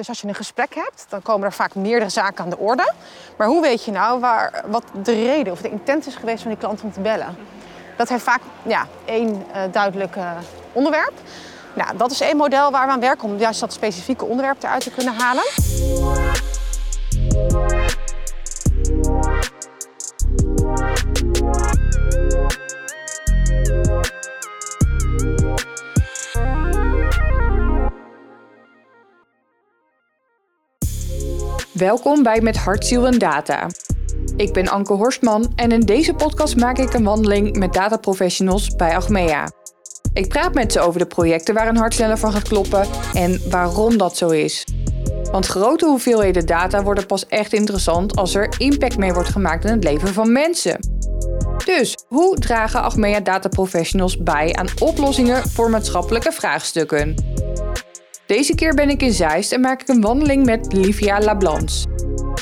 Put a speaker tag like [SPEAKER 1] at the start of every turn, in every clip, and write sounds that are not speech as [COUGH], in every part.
[SPEAKER 1] Dus als je een gesprek hebt, dan komen er vaak meerdere zaken aan de orde. Maar hoe weet je nou waar, wat de reden of de intent is geweest van die klant om te bellen? Dat heeft vaak ja, één uh, duidelijk uh, onderwerp. Nou, dat is één model waar we aan werken om juist dat specifieke onderwerp eruit te kunnen halen.
[SPEAKER 2] Welkom bij Met Hart, Ziel en Data. Ik ben Anke Horstman en in deze podcast maak ik een wandeling met dataprofessionals bij Achmea. Ik praat met ze over de projecten waar een hart sneller van gaat kloppen en waarom dat zo is. Want grote hoeveelheden data worden pas echt interessant als er impact mee wordt gemaakt in het leven van mensen. Dus hoe dragen Achmea dataprofessionals bij aan oplossingen voor maatschappelijke vraagstukken? Deze keer ben ik in Zeist en maak ik een wandeling met Livia Lablans.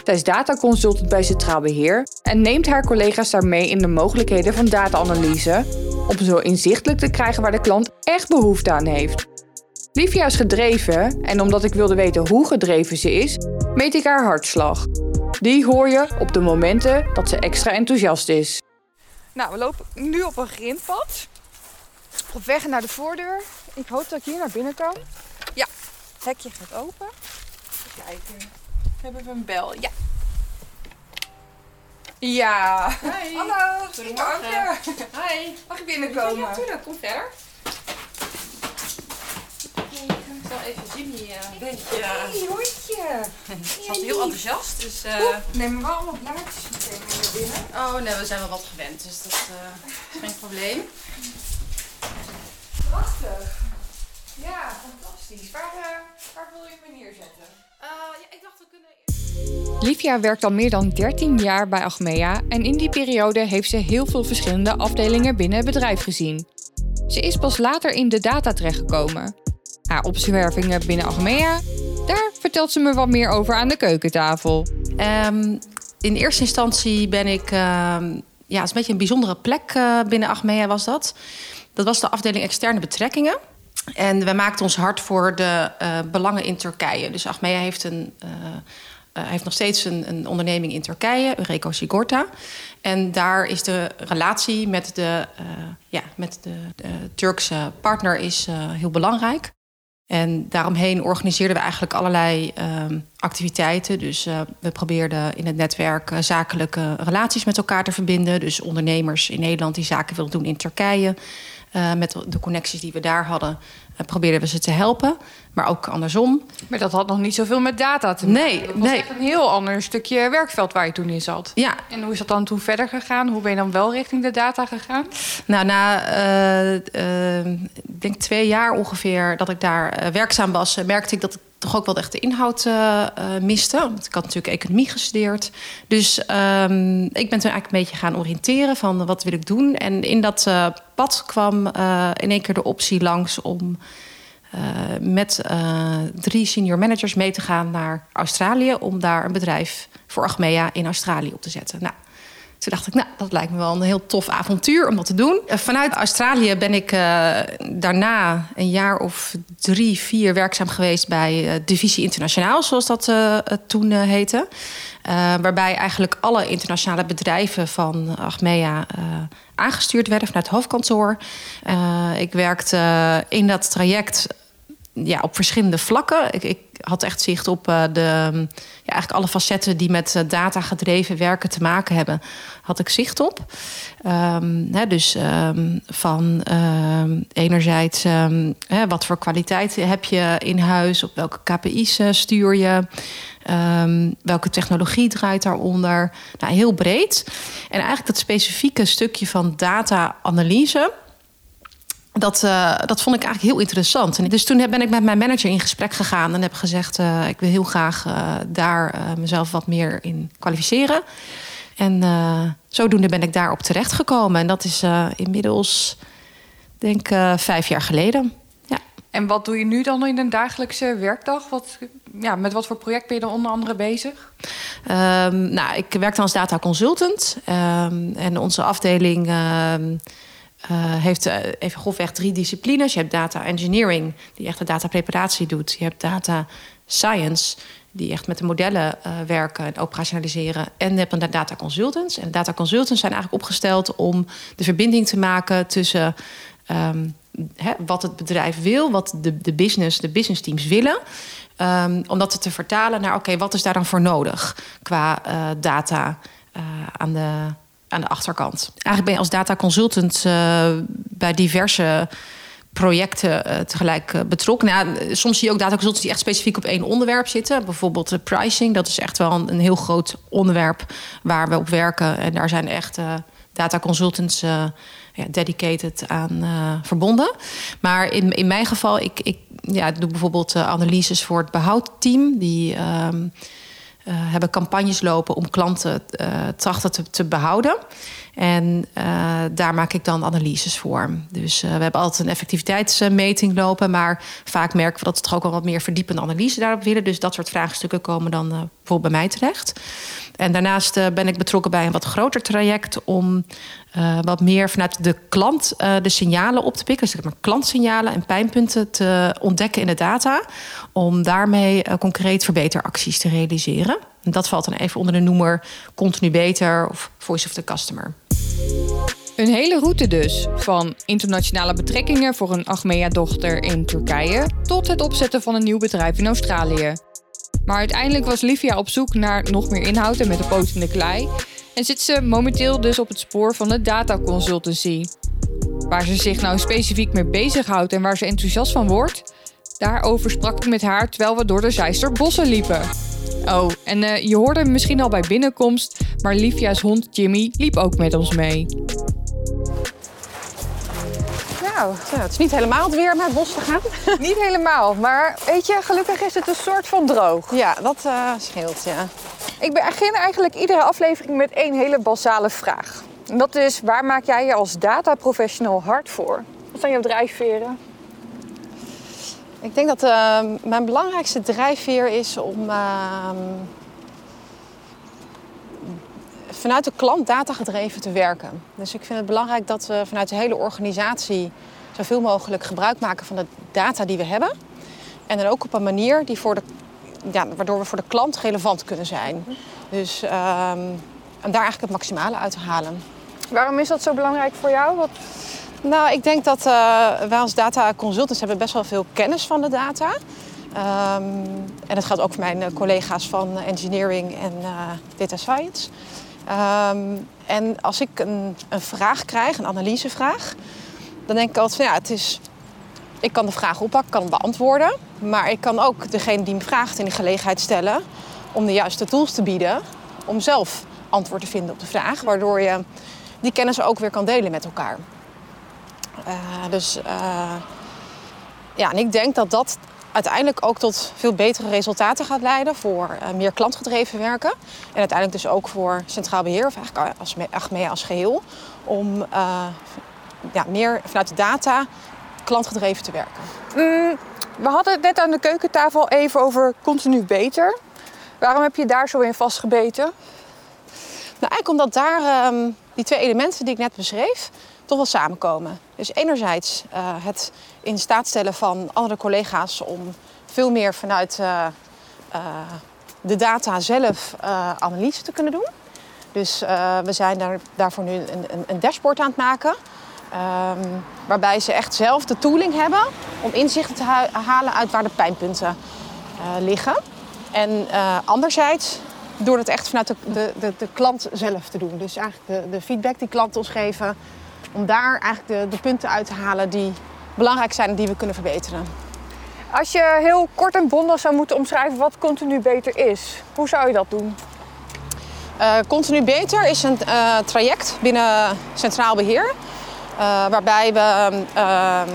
[SPEAKER 2] Zij is dataconsultant bij Centraal Beheer en neemt haar collega's daarmee in de mogelijkheden van data-analyse om zo inzichtelijk te krijgen waar de klant echt behoefte aan heeft. Livia is gedreven en omdat ik wilde weten hoe gedreven ze is, meet ik haar hartslag. Die hoor je op de momenten dat ze extra enthousiast is. Nou, we lopen nu op een grindpad. Op weg naar de voordeur. Ik hoop dat ik hier naar binnen kan. Het hekje gaat open. Even kijken. Hebben we een bel? Ja. Ja.
[SPEAKER 3] Hi.
[SPEAKER 2] Hallo.
[SPEAKER 3] Goedemorgen.
[SPEAKER 2] Hi. Mag ik binnenkomen?
[SPEAKER 3] Ja, natuurlijk. Kom verder. Ik zal even Jimmy uh, een beetje...
[SPEAKER 2] Hey, hondje.
[SPEAKER 3] Ze was heel enthousiast, dus... Uh...
[SPEAKER 2] Neem maar wel allemaal blaadjes meteen mee naar binnen.
[SPEAKER 3] Oh, nee, we zijn wel wat gewend, dus dat uh, is geen probleem.
[SPEAKER 2] Prachtig. Ja, fantastisch. Waar, waar wil je me neerzetten?
[SPEAKER 3] ja, ik dacht we kunnen...
[SPEAKER 2] Livia werkt al meer dan 13 jaar bij Achmea en in die periode heeft ze heel veel verschillende afdelingen binnen het bedrijf gezien. Ze is pas later in de data terechtgekomen. Haar opzwervingen binnen Achmea, daar vertelt ze me wat meer over aan de keukentafel.
[SPEAKER 3] Um, in eerste instantie ben ik, uh, ja, het is een beetje een bijzondere plek uh, binnen Achmea was dat. Dat was de afdeling externe betrekkingen. En we maakten ons hard voor de uh, belangen in Turkije. Dus Achmea heeft een hij heeft nog steeds een, een, onderneming in Turkije, Eureko Sigorta. En daar is de relatie met de, ja, met de, Turkse partner is, heel belangrijk. En daaromheen organiseerden we eigenlijk allerlei uh, activiteiten. Dus we probeerden in het netwerk zakelijke relaties met elkaar te verbinden. Dus ondernemers in Nederland die zaken wilden doen in Turkije. Met de connecties die we daar hadden, probeerden we ze te helpen. Maar ook andersom.
[SPEAKER 2] Maar dat had nog niet zoveel met data te maken.
[SPEAKER 3] Nee,
[SPEAKER 2] dat was
[SPEAKER 3] nee.
[SPEAKER 2] echt een heel ander stukje werkveld waar je toen in zat.
[SPEAKER 3] Ja.
[SPEAKER 2] En hoe is dat dan toen verder gegaan? Hoe ben je dan wel richting de data gegaan?
[SPEAKER 3] Nou, na uh, uh, ik denk twee jaar ongeveer dat ik daar uh, werkzaam was, merkte ik dat ik toch ook wel echt de inhoud miste. Want ik had natuurlijk economie gestudeerd. Dus um, ik ben toen eigenlijk een beetje gaan oriënteren van wat wil ik doen. En in dat pad kwam in één keer de optie langs om met uh, drie senior managers mee te gaan naar Australië om daar een bedrijf voor Achmea in Australië op te zetten. Nou, toen dacht ik, nou, dat lijkt me wel een heel tof avontuur om dat te doen. Uh, vanuit Australië ben ik daarna een jaar of drie, vier werkzaam geweest bij Divisie Internationaal, zoals dat toen heette. waarbij eigenlijk alle internationale bedrijven van Achmea aangestuurd werden vanuit het hoofdkantoor. Ik werkte in dat traject ja, op verschillende vlakken. Ik, ik had echt zicht op uh, de, ja, eigenlijk alle facetten die met uh, data gedreven werken te maken hebben, had ik zicht op. Um, hè, dus um, van um, enerzijds hè, wat voor kwaliteit heb je in huis, op welke KPI's stuur je. Welke technologie draait daaronder? Nou, heel breed. En eigenlijk dat specifieke stukje van data-analyse. Dat, uh, dat vond ik eigenlijk heel interessant. En dus toen ben ik met mijn manager in gesprek gegaan en heb gezegd: uh, ik wil heel graag uh, daar mezelf wat meer in kwalificeren. En zodoende ben ik daarop terechtgekomen. En dat is inmiddels, denk ik, vijf jaar geleden.
[SPEAKER 2] En wat doe je nu dan in een dagelijkse werkdag? Wat, ja, met wat voor project ben je dan onder andere bezig?
[SPEAKER 3] Um, nou, ik werk dan als data consultant. Um, en onze afdeling um, uh, heeft even grofweg drie disciplines. Je hebt data engineering, die echt de data preparatie doet. Je hebt data
[SPEAKER 4] science die echt met de modellen uh, werken en operationaliseren. En je hebt dan data consultants. En data consultants zijn eigenlijk opgesteld om de verbinding te maken tussen um, wat het bedrijf wil, wat de, de business, de business teams willen. Um, om dat te vertalen naar oké, wat is daar dan voor nodig qua data aan, de, aan de achterkant. Eigenlijk ben je als data consultant bij diverse projecten uh, tegelijk uh, betrokken. Nou, soms zie je ook dataconsultants die echt specifiek op één onderwerp zitten. Bijvoorbeeld uh, pricing. Dat is echt wel een, heel groot onderwerp waar we op werken. En daar zijn echt dataconsultants ja, dedicated aan verbonden. Maar in, in mijn geval, ik, ik ja, doe bijvoorbeeld analyses voor het behoudteam. Die ehm, hebben campagnes lopen om klanten trachten te, te behouden. En uh, daar maak ik dan analyses voor. Dus we hebben altijd een effectiviteitsmeting lopen. Maar vaak merken we dat we toch ook wel wat meer verdiepende analyse daarop willen. Dus dat soort vraagstukken komen dan bijvoorbeeld bij mij terecht. En daarnaast ben ik betrokken bij een wat groter traject om wat meer vanuit de klant de signalen op te pikken. Dus klantsignalen en pijnpunten te ontdekken in de data. Om daarmee concreet verbeteracties te realiseren. En dat valt dan even onder de noemer continu beter of voice of the customer.
[SPEAKER 2] Een hele route dus. Van internationale betrekkingen voor een Achmea-dochter in Turkije tot het opzetten van een nieuw bedrijf in Australië. Maar uiteindelijk was Livia op zoek naar nog meer inhoud en met de poot in de klei. En zit ze momenteel dus op het spoor van de data consultancy. Waar ze zich nou specifiek mee bezighoudt en waar ze enthousiast van wordt, daarover sprak ik met haar terwijl we door de Zeister bossen liepen. Oh, en uh, je hoorde misschien al bij binnenkomst, maar Livia's hond Jimmy liep ook met ons mee.
[SPEAKER 3] Nou, het is niet helemaal het weer om naar het bos te gaan. [LAUGHS]
[SPEAKER 2] niet helemaal, maar weet je, gelukkig is het een soort van droog.
[SPEAKER 3] Ja, dat uh, scheelt, ja.
[SPEAKER 2] Ik begin eigenlijk iedere aflevering met één hele basale vraag. En dat is, waar maak jij je als dataprofessional hard voor? Wat zijn jouw drijfveren?
[SPEAKER 3] Ik denk dat uh, mijn belangrijkste drijfveer is om uh, vanuit de klant data gedreven te werken. Dus ik vind het belangrijk dat we vanuit de hele organisatie zoveel mogelijk gebruik maken van de data die we hebben. En dan ook op een manier die voor de, ja, waardoor we voor de klant relevant kunnen zijn. Dus uh, om daar eigenlijk het maximale uit te halen.
[SPEAKER 2] Waarom is dat zo belangrijk voor jou? Wat...
[SPEAKER 3] Nou, ik denk dat uh, wij als data consultants hebben best wel veel kennis van de data. Um, en dat geldt ook voor mijn collega's van engineering en uh, data science. Um, en als ik een, een, vraag krijg, een analysevraag, dan denk ik altijd van ja, het is. Ik kan de vraag oppakken, kan hem beantwoorden. Maar ik kan ook degene die me vraagt in de gelegenheid stellen om de juiste tools te bieden om zelf antwoord te vinden op de vraag. Waardoor je die kennis ook weer kan delen met elkaar. Uh, dus uh, ja, en ik denk dat dat uiteindelijk ook tot veel betere resultaten gaat leiden voor uh, meer klantgedreven werken. En uiteindelijk dus ook voor Centraal Beheer, of eigenlijk als, Achmea als geheel, om ja, meer vanuit de data klantgedreven te werken.
[SPEAKER 2] Mm, we hadden het net aan de keukentafel even over continu beter. Waarom heb je daar zo in vastgebeten?
[SPEAKER 3] Nou, eigenlijk omdat daar um, die twee elementen die ik net beschreef, toch wel samenkomen. Dus enerzijds uh, het in staat stellen van andere collega's om veel meer vanuit uh, uh, de data zelf analyse te kunnen doen. Dus we zijn daar, daarvoor nu een, een, een, dashboard aan het maken. Um, waarbij ze echt zelf de tooling hebben om inzichten te halen uit waar de pijnpunten liggen. En anderzijds door het echt vanuit de, de, de, de, klant zelf te doen. Dus eigenlijk de, de feedback die klanten ons geven, om daar eigenlijk de, de punten uit te halen die belangrijk zijn en die we kunnen verbeteren.
[SPEAKER 2] Als je heel kort en bondig zou moeten omschrijven wat continu beter is, hoe zou je dat doen?
[SPEAKER 3] Uh, continu beter is een uh, traject binnen Centraal Beheer. Uh, waarbij we ehm,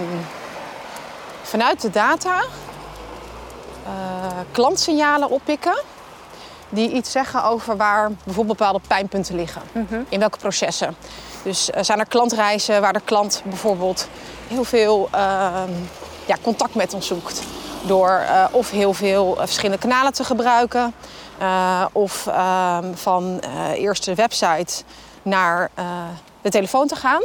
[SPEAKER 3] vanuit de data klantsignalen oppikken die iets zeggen over waar bijvoorbeeld bepaalde pijnpunten liggen. Mm -hmm. In welke processen. Dus uh, zijn er klantreizen waar de klant bijvoorbeeld heel veel uh, ja, contact met ons zoekt. Door uh, of heel veel verschillende kanalen te gebruiken. of ehm, van eerst de website naar de telefoon te gaan.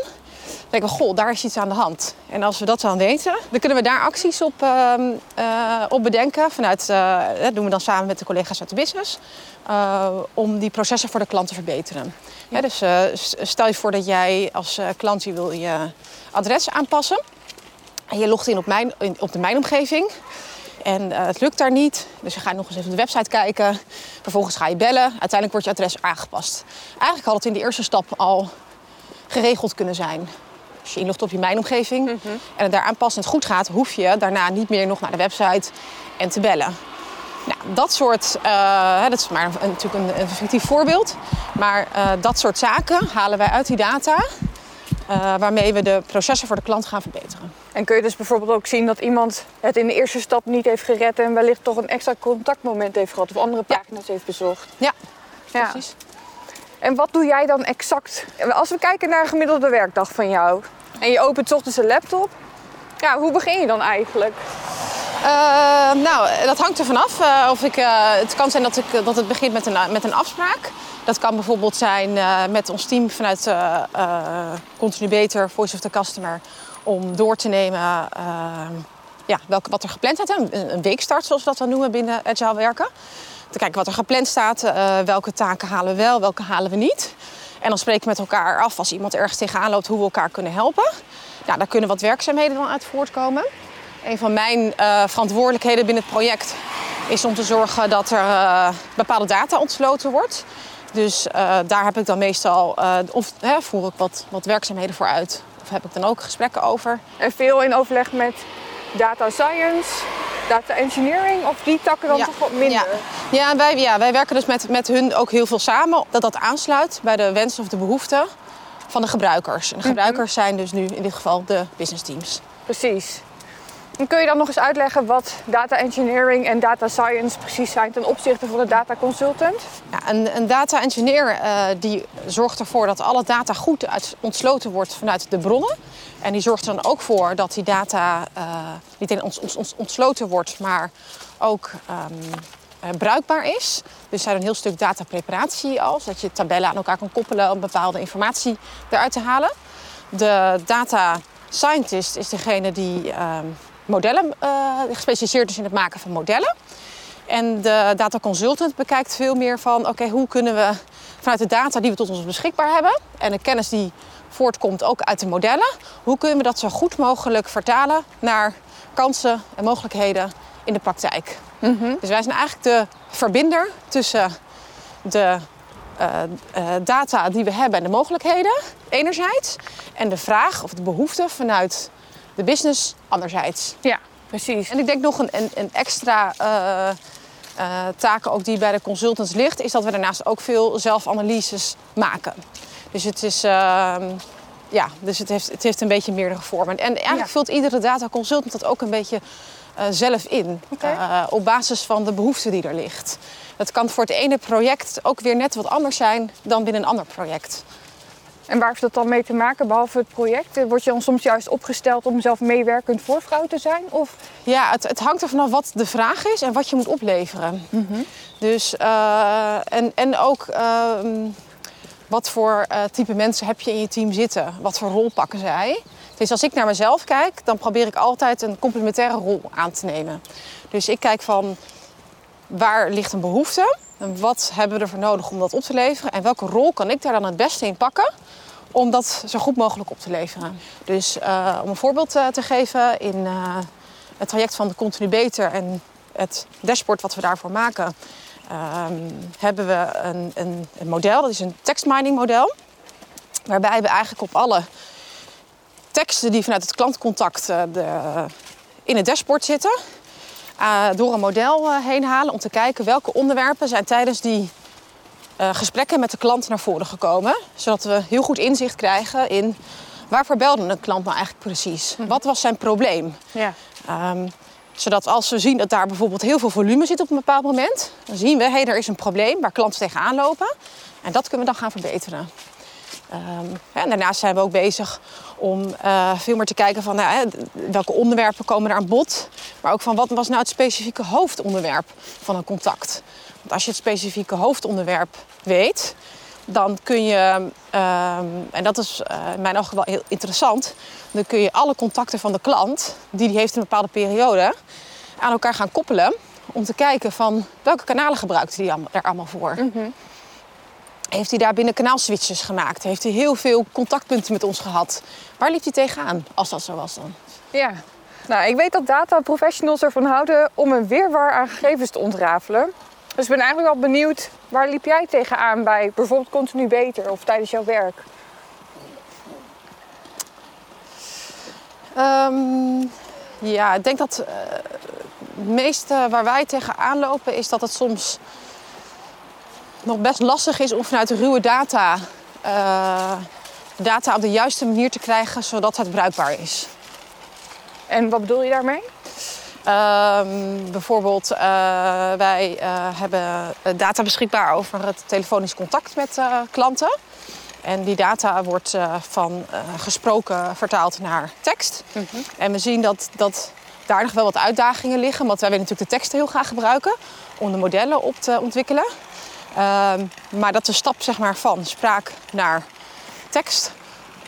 [SPEAKER 3] Denken we, goh, daar is iets aan de hand. En als we dat dan weten, dan kunnen we daar acties op, ehm, eh, op bedenken. Vanuit, eh, dat doen we dan samen met de collega's uit de business. eh, om die processen voor de klant te verbeteren. Ja, dus stel je voor dat jij als klant je wil je adres aanpassen. En je logt in op, mijn, in- op de mijnomgeving. En eh, het lukt daar niet. Dus je gaat nog eens even op de website kijken. Vervolgens ga je bellen. Uiteindelijk wordt je adres aangepast. Eigenlijk had het in de eerste stap al geregeld kunnen zijn. Als je inlogt op je mijnomgeving en het daar aanpassend goed gaat, hoef je daarna niet meer nog naar de website en te bellen. Nou, dat soort, eh, dat is maar een, natuurlijk een, een fictief voorbeeld, maar eh, dat soort zaken halen wij uit die data, eh, waarmee we de processen voor de klant gaan verbeteren.
[SPEAKER 5] En kun je dus bijvoorbeeld ook zien dat iemand het in de eerste stap niet heeft gered en wellicht toch een extra contactmoment heeft gehad of andere
[SPEAKER 3] Ja.
[SPEAKER 5] pagina's heeft bezocht?
[SPEAKER 3] Ja,
[SPEAKER 5] Ja. En wat doe jij dan exact? Als we kijken naar een gemiddelde werkdag van jou en je opent ochtends een laptop, ja, hoe begin je dan eigenlijk?
[SPEAKER 3] Eh, nou, dat hangt er vanaf. eh of ik, eh, het kan zijn dat, ik, dat het begint met een, met een afspraak. Dat kan bijvoorbeeld zijn met ons team vanuit Continu Beter, Voice of the Customer, om door te nemen ja, wat er gepland staat. Een, een weekstart, zoals we dat dan noemen binnen Agile werken. Te kijken wat er gepland staat, eh, welke taken halen we wel, welke halen we niet. En dan spreken we met elkaar af als iemand ergens tegenaan loopt hoe we elkaar kunnen helpen. Nou, daar kunnen wat werkzaamheden dan uit voortkomen. Een van mijn eh, verantwoordelijkheden binnen het project is om te zorgen dat er eh, bepaalde data ontsloten wordt. Dus daar heb ik dan meestal, of hè, voer ik wat, wat werkzaamheden voor uit. Of heb ik dan ook gesprekken over.
[SPEAKER 5] En veel in overleg met data science, data engineering of die takken dan
[SPEAKER 3] Ja.
[SPEAKER 5] toch wat minder?
[SPEAKER 3] Ja, ja, wij, ja wij werken dus met, met hun ook heel veel samen. Dat dat aansluit bij de wensen of de behoeften van de gebruikers. En de gebruikers zijn dus nu in dit geval de business teams.
[SPEAKER 5] Precies. Kun je dan nog eens uitleggen wat data engineering en data science precies zijn ten opzichte van de data consultant?
[SPEAKER 3] Ja, een, een data engineer eh, die zorgt ervoor dat alle data goed uit, ontsloten wordt vanuit de bronnen. En die zorgt er dan ook voor dat die data eh, niet alleen ontsloten wordt, maar ook ehm, eh, bruikbaar is. Dus zij doen een heel stuk datapreparatie al, zodat je tabellen aan elkaar kan koppelen om bepaalde informatie eruit te halen. De data scientist is degene die ehm, modellen, eh, gespecialiseerd is in het maken van modellen. En de data consultant bekijkt veel meer van oké, hoe kunnen we vanuit de data die we tot ons beschikbaar hebben en de kennis die voortkomt ook uit de modellen, hoe kunnen we dat zo goed mogelijk vertalen naar kansen en mogelijkheden in de praktijk. Dus wij zijn eigenlijk de verbinder tussen de eh, eh, data die we hebben en de mogelijkheden enerzijds en de vraag of de behoefte vanuit de business anderzijds.
[SPEAKER 5] Ja, precies.
[SPEAKER 3] En ik denk nog een, een, een extra eh, taken ook die bij de consultants ligt, is dat we daarnaast ook veel zelfanalyses maken. Dus het is. ehm, ja, dus het heeft, het heeft een beetje meerdere vormen. En eigenlijk
[SPEAKER 5] Ja.
[SPEAKER 3] vult iedere data consultant dat ook een beetje eh, zelf in. Op basis van de behoefte die er ligt. Dat kan voor het ene project ook weer net wat anders zijn dan binnen een ander project.
[SPEAKER 5] En waar heeft dat dan mee te maken, behalve het project? Eh, Word je dan soms juist opgesteld om zelf meewerkend voorvrouw te zijn? Of
[SPEAKER 3] Ja, het, het hangt er vanaf wat de vraag is en wat je moet opleveren. Dus, eh, en, en ook ehm, wat voor eh, type mensen heb je in je team zitten? Wat voor rol pakken zij? Dus als ik naar mezelf kijk, dan probeer ik altijd een complementaire rol aan te nemen. Dus ik kijk van waar ligt een behoefte? En wat hebben we ervoor nodig om dat op te leveren? En welke rol kan ik daar dan het beste in pakken? om dat zo goed mogelijk op te leveren. Dus eh, om een voorbeeld eh, te geven, in eh, het traject van de Continu Beter en het dashboard wat we daarvoor maken, ehm, hebben we een, een, een model, dat is een tekstmining model, waarbij we eigenlijk op alle teksten die vanuit het klantcontact de, in het dashboard zitten, door een model eh, heen halen om te kijken welke onderwerpen zijn tijdens die eh, gesprekken met de klant naar voren gekomen. Zodat we heel goed inzicht krijgen in waarvoor belde een klant nou eigenlijk precies? Wat was zijn probleem?
[SPEAKER 5] ja.
[SPEAKER 3] Ehm, zodat als we zien dat daar bijvoorbeeld heel veel volume zit op een bepaald moment, dan zien we, hé, er is een probleem waar klanten tegenaan lopen. En dat kunnen we dan gaan verbeteren. Ehm, en daarnaast zijn we ook bezig om eh, veel meer te kijken van nou, welke onderwerpen komen er aan bod. Maar ook van wat was nou het specifieke hoofdonderwerp van een contact. Want als je het specifieke hoofdonderwerp weet, dan kun je, ehm, en dat is uh, in mijn ogen wel heel interessant, dan kun je alle contacten van de klant, die die heeft in een bepaalde periode, aan elkaar gaan koppelen. Om te kijken van welke kanalen gebruikt hij er allemaal voor. Heeft hij daar binnen kanaalswitches gemaakt? Heeft hij heel veel contactpunten met ons gehad? Waar liep hij tegenaan, als dat zo was dan?
[SPEAKER 5] Ja, nou, ik weet dat data professionals ervan houden om een weerwar aan gegevens te ontrafelen. Dus ik ben eigenlijk wel benieuwd, waar liep jij tegenaan bij bijvoorbeeld Continu Beter of tijdens jouw werk?
[SPEAKER 3] Um, ja, ik denk dat uh, het meeste waar wij tegenaan lopen is dat het soms nog best lastig is om vanuit de ruwe data uh, data op de juiste manier te krijgen zodat het bruikbaar is.
[SPEAKER 5] En wat bedoel je daarmee?
[SPEAKER 3] Um, bijvoorbeeld, uh, wij uh, hebben data beschikbaar over het telefonisch contact met klanten. En die data wordt van gesproken vertaald naar tekst. Mm -hmm. En we zien dat, dat daar nog wel wat uitdagingen liggen. Want wij willen natuurlijk de teksten heel graag gebruiken om de modellen op te ontwikkelen. Um, maar dat de stap zeg maar, van spraak naar tekst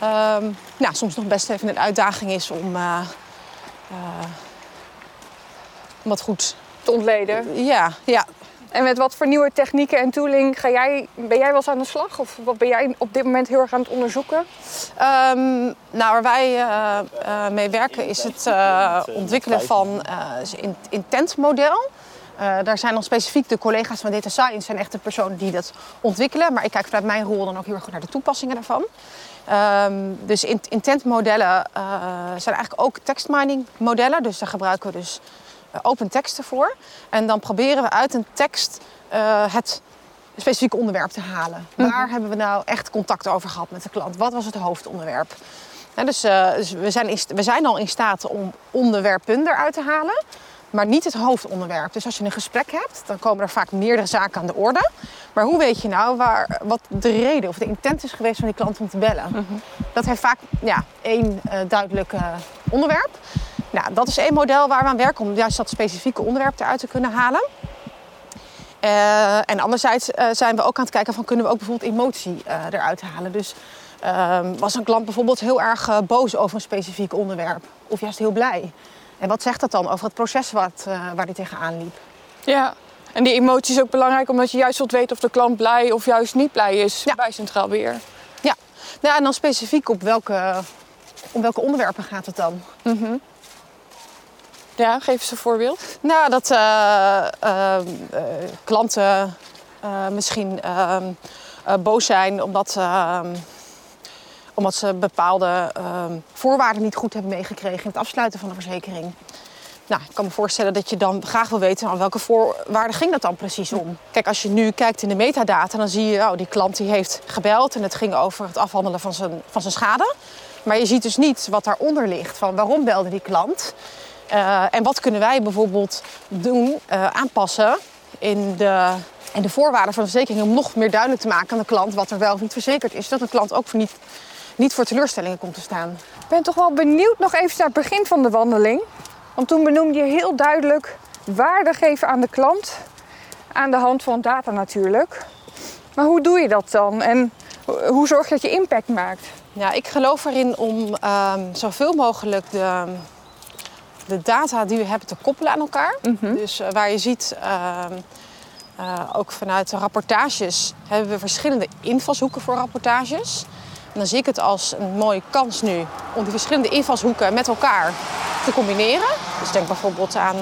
[SPEAKER 3] um, nou, soms nog best even een uitdaging is om om dat goed
[SPEAKER 5] te ontleden.
[SPEAKER 3] Ja, ja.
[SPEAKER 5] En met wat voor nieuwe technieken en tooling ga jij, ben jij wel eens aan de slag? Of wat ben jij op dit moment heel erg aan het onderzoeken?
[SPEAKER 3] Um, nou, waar wij uh, uh, mee werken is het uh, ontwikkelen van een intent model. Daar zijn dan specifiek de collega's van Data Science zijn echt de personen die dat ontwikkelen. Maar ik kijk vanuit mijn rol dan ook heel erg naar de toepassingen daarvan. Um, dus intentmodellen zijn eigenlijk ook tekstmining modellen. Dus daar gebruiken we dus open teksten voor. En dan proberen we uit een tekst uh, het specifieke onderwerp te halen. Mm -hmm. Waar hebben we nou echt contact over gehad met de klant? Wat was het hoofdonderwerp? En dus, uh, dus we, zijn in, we zijn al in staat om onderwerpen eruit te halen, maar niet het hoofdonderwerp. Dus als je een gesprek hebt, dan komen er vaak meerdere zaken aan de orde. Maar hoe weet je nou waar, wat de reden of de intent is geweest van die klant om te bellen? Mm -hmm. Dat heeft vaak ja, één uh, duidelijk onderwerp. Nou, dat is één model waar we aan werken om juist dat specifieke onderwerp eruit te kunnen halen. Uh, en anderzijds zijn we ook aan het kijken van kunnen we ook bijvoorbeeld emotie eruit halen. Dus was een klant bijvoorbeeld heel erg boos over een specifiek onderwerp of juist heel blij. En wat zegt dat dan over het proces wat, waar die tegenaan liep?
[SPEAKER 5] Ja, en die emotie is ook belangrijk omdat je juist wilt weten of de klant blij of juist niet blij is ja. bij Centraal Beheer.
[SPEAKER 3] Ja. ja, en dan specifiek op welke, om welke onderwerpen gaat het dan?
[SPEAKER 5] Mm -hmm. Ja, geef eens een voorbeeld.
[SPEAKER 3] Nou, dat uh, uh, klanten misschien ehm, boos zijn omdat, ehm, omdat ze bepaalde ehm, voorwaarden niet goed hebben meegekregen in het afsluiten van de verzekering. Nou, ik kan me voorstellen dat je dan graag wil weten aan welke voorwaarden ging dat dan precies om. Kijk, als je nu kijkt in de metadata, dan zie je, oh, die klant die heeft gebeld en het ging over het afhandelen van zijn, van zijn schade. Maar je ziet dus niet wat daaronder ligt, van waarom belde die klant. Uh, en wat kunnen wij bijvoorbeeld doen, uh, aanpassen in de, in de voorwaarden van de verzekering om nog meer duidelijk te maken aan de klant wat er wel of niet verzekerd is. Dat de klant ook voor niet, niet voor teleurstellingen komt te staan.
[SPEAKER 5] Ik ben toch wel benieuwd nog even naar het begin van de wandeling. Want toen benoemde je heel duidelijk waarde geven aan de klant. Aan de hand van data natuurlijk. Maar hoe doe je dat dan? En hoe zorg je dat je impact maakt?
[SPEAKER 3] Ja, ik geloof erin om um, zoveel mogelijk de de data die we hebben te koppelen aan elkaar. Mm -hmm. Dus uh, waar je ziet, uh, uh, ook vanuit de rapportages hebben we verschillende invalshoeken voor rapportages. Dan zie ik het als een mooie kans nu om die verschillende invalshoeken met elkaar te combineren. Dus denk bijvoorbeeld aan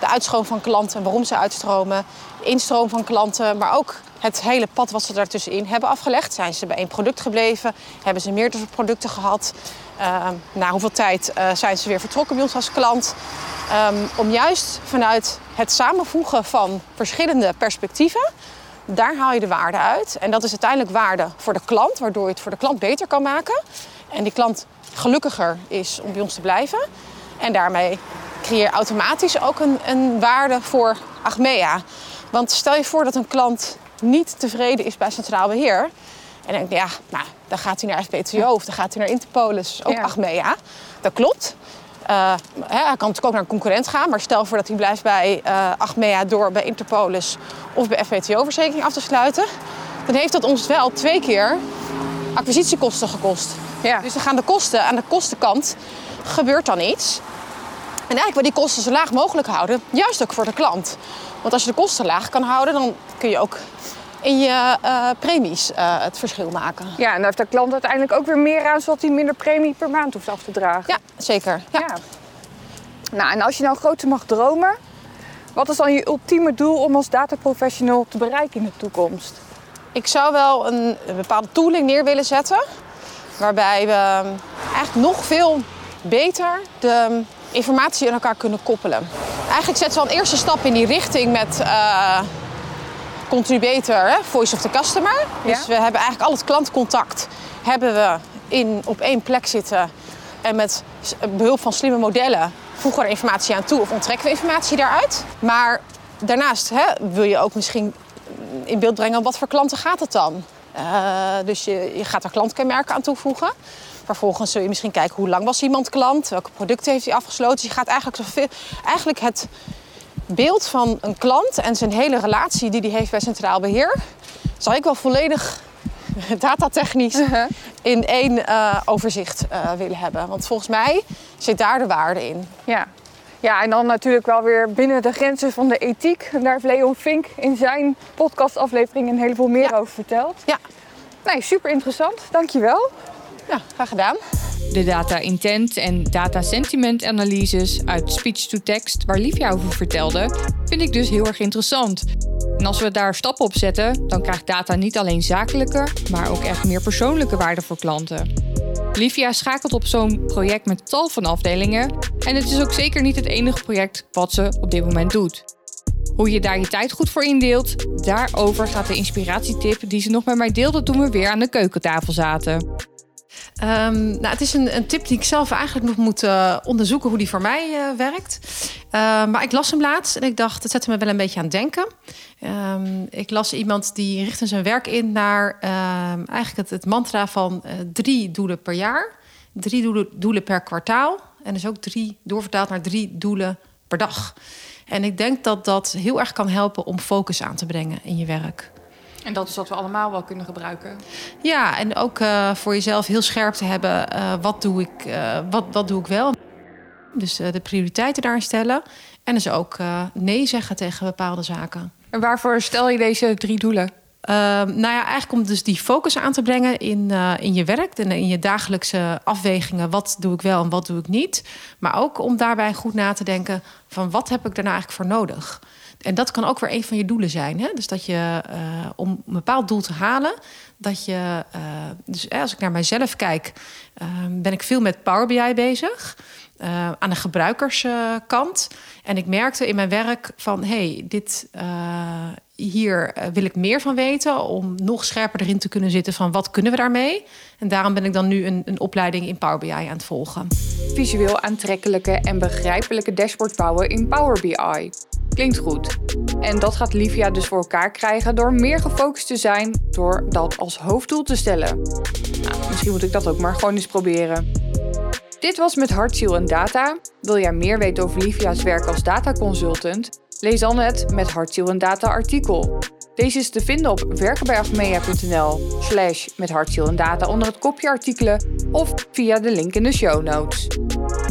[SPEAKER 3] de uitstroom van klanten, waarom ze uitstromen, de instroom van klanten, maar ook het hele pad wat ze daartussenin hebben afgelegd. Zijn ze bij één product gebleven? Hebben ze meerdere producten gehad? Uh, na hoeveel tijd uh, zijn ze weer vertrokken bij ons als klant? Um, om juist vanuit het samenvoegen van verschillende perspectieven, daar haal je de waarde uit. En dat is uiteindelijk waarde voor de klant, waardoor je het voor de klant beter kan maken. En die klant gelukkiger is om bij ons te blijven. En daarmee creëer je automatisch ook een, een waarde voor Achmea. Want stel je voor dat een klant niet tevreden is bij Centraal Beheer. En denk ja, nou, dan gaat hij naar FPTO of dan gaat hij naar Interpolis, ook ja. Achmea. Dat klopt. Uh, hij kan natuurlijk ook naar een concurrent gaan, maar stel voor dat hij blijft bij uh, Achmea door bij Interpolis of bij FPTO-verzekering af te sluiten. dan heeft dat ons wel twee keer acquisitiekosten gekost.
[SPEAKER 5] Ja.
[SPEAKER 3] Dus dan gaan de kosten aan de kostenkant gebeurt dan iets. En eigenlijk wil die kosten zo laag mogelijk houden, juist ook voor de klant. Want als je de kosten laag kan houden, dan kun je ook in je eh, premies eh, het verschil maken.
[SPEAKER 5] ja, en daar heeft de klant uiteindelijk ook weer meer aan, zodat hij minder premie per maand hoeft af te dragen.
[SPEAKER 3] Ja, zeker. Ja.
[SPEAKER 5] Ja. Nou, en als je nou groter mag dromen, wat is dan je ultieme doel om als dataprofessional te bereiken in de toekomst?
[SPEAKER 3] Ik zou wel een, een bepaalde tooling neer willen zetten. Waarbij we eigenlijk nog veel beter de informatie in elkaar kunnen koppelen. Eigenlijk zetten we al een eerste stap in die richting met eh Contributor, hè, Voice of the Customer. Dus
[SPEAKER 5] Ja.
[SPEAKER 3] we hebben eigenlijk al het klantcontact hebben we in, op één plek zitten. En met behulp van slimme modellen voegen we er informatie aan toe of onttrekken we informatie daaruit. Maar daarnaast hè, wil je ook misschien in beeld brengen wat voor klanten gaat het dan. Eh, dus je, je gaat er klantkenmerken aan toevoegen. Vervolgens zul je misschien kijken hoe lang was iemand klant, welke producten heeft hij afgesloten. Dus je gaat eigenlijk, zoveel, eigenlijk het beeld van een klant en zijn hele relatie die hij heeft bij Centraal Beheer, zal ik wel volledig [LAUGHS] datatechnisch in één eh, overzicht eh, willen hebben. Want volgens mij zit daar de waarde in.
[SPEAKER 5] Ja. ja, en dan natuurlijk wel weer binnen de grenzen van de ethiek. En daar heeft Leon Vink in zijn podcastaflevering een heleboel meer
[SPEAKER 3] Ja.
[SPEAKER 5] over verteld.
[SPEAKER 3] Ja,
[SPEAKER 5] Nee, super interessant. Dankjewel.
[SPEAKER 3] Ja graag gedaan.
[SPEAKER 2] De data intent en data sentiment analyses uit speech to text waar Livia over vertelde, vind ik dus heel erg interessant. En als we daar stappen op zetten, dan krijgt data niet alleen zakelijke, maar ook echt meer persoonlijke waarde voor klanten. Livia schakelt op zo'n project met tal van afdelingen en het is ook zeker niet het enige project wat ze op dit moment doet. Hoe je daar je tijd goed voor indeelt, daarover gaat de inspiratietip die ze nog met mij deelde toen we weer aan de keukentafel zaten.
[SPEAKER 4] Ehm, nou, het is een, een tip die ik zelf eigenlijk nog moet eh, onderzoeken hoe die voor mij eh, werkt. Ehm, maar ik las hem laatst en ik dacht, het zette me wel een beetje aan het denken. Ehm, ik las iemand die richtte zijn werk in naar eigenlijk het, het mantra van eh, drie doelen per jaar, drie doelen, doelen per kwartaal en dus ook drie doorvertaald naar drie doelen per dag. En ik denk dat dat heel erg kan helpen om focus aan te brengen in je werk.
[SPEAKER 2] En dat is wat we allemaal wel kunnen gebruiken.
[SPEAKER 4] Ja, en ook eh, voor jezelf heel scherp te hebben. eh, wat, doe ik, eh, wat, wat doe ik wel? Dus de prioriteiten daarin stellen. En dus ook nee zeggen tegen bepaalde zaken.
[SPEAKER 2] En waarvoor stel je deze drie doelen?
[SPEAKER 4] Ehm, nou ja, eigenlijk om dus die focus aan te brengen in, eh, in je werk en in je dagelijkse afwegingen. Wat doe ik wel en wat doe ik niet? Maar ook om daarbij goed na te denken van wat heb ik daarna eigenlijk voor nodig? En dat kan ook weer een van je doelen zijn. Hè? Dus dat je eh, om een bepaald doel te halen, dat je. eh, dus als ik naar mijzelf kijk, eh, ben ik veel met Power BI bezig. aan de gebruikerskant. en ik merkte in mijn werk van hey, dit. Hier eh, wil ik meer van weten om nog scherper erin te kunnen zitten van wat kunnen we daarmee. En daarom ben ik dan nu een, een opleiding in Power BI aan het volgen.
[SPEAKER 2] Visueel aantrekkelijke en begrijpelijke dashboard bouwen in Power BI. Klinkt goed. En dat gaat Livia dus voor elkaar krijgen door meer gefocust te zijn door dat als hoofddoel te stellen. Nou, misschien moet ik dat ook maar gewoon eens proberen. Dit was met Hart, Ziel en Data. Wil jij meer weten over Livia's werk als dataconsultant? Lees dan het met Hart, Ziel en Data artikel. Deze is te vinden op werkenbijachmea.nl slash met Hart, Ziel en Data onder het kopje artikelen of via de link in de show notes.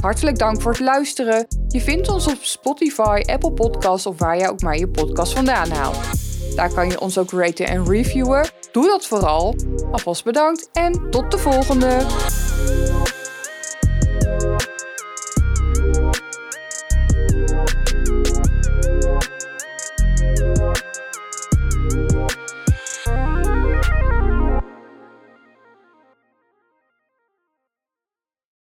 [SPEAKER 2] Hartelijk dank voor het luisteren. Je vindt ons op Spotify, Apple Podcasts of waar jij ook maar je podcast vandaan haalt. Daar kan je ons ook raten en reviewen. Doe dat vooral. Alvast bedankt en tot de volgende.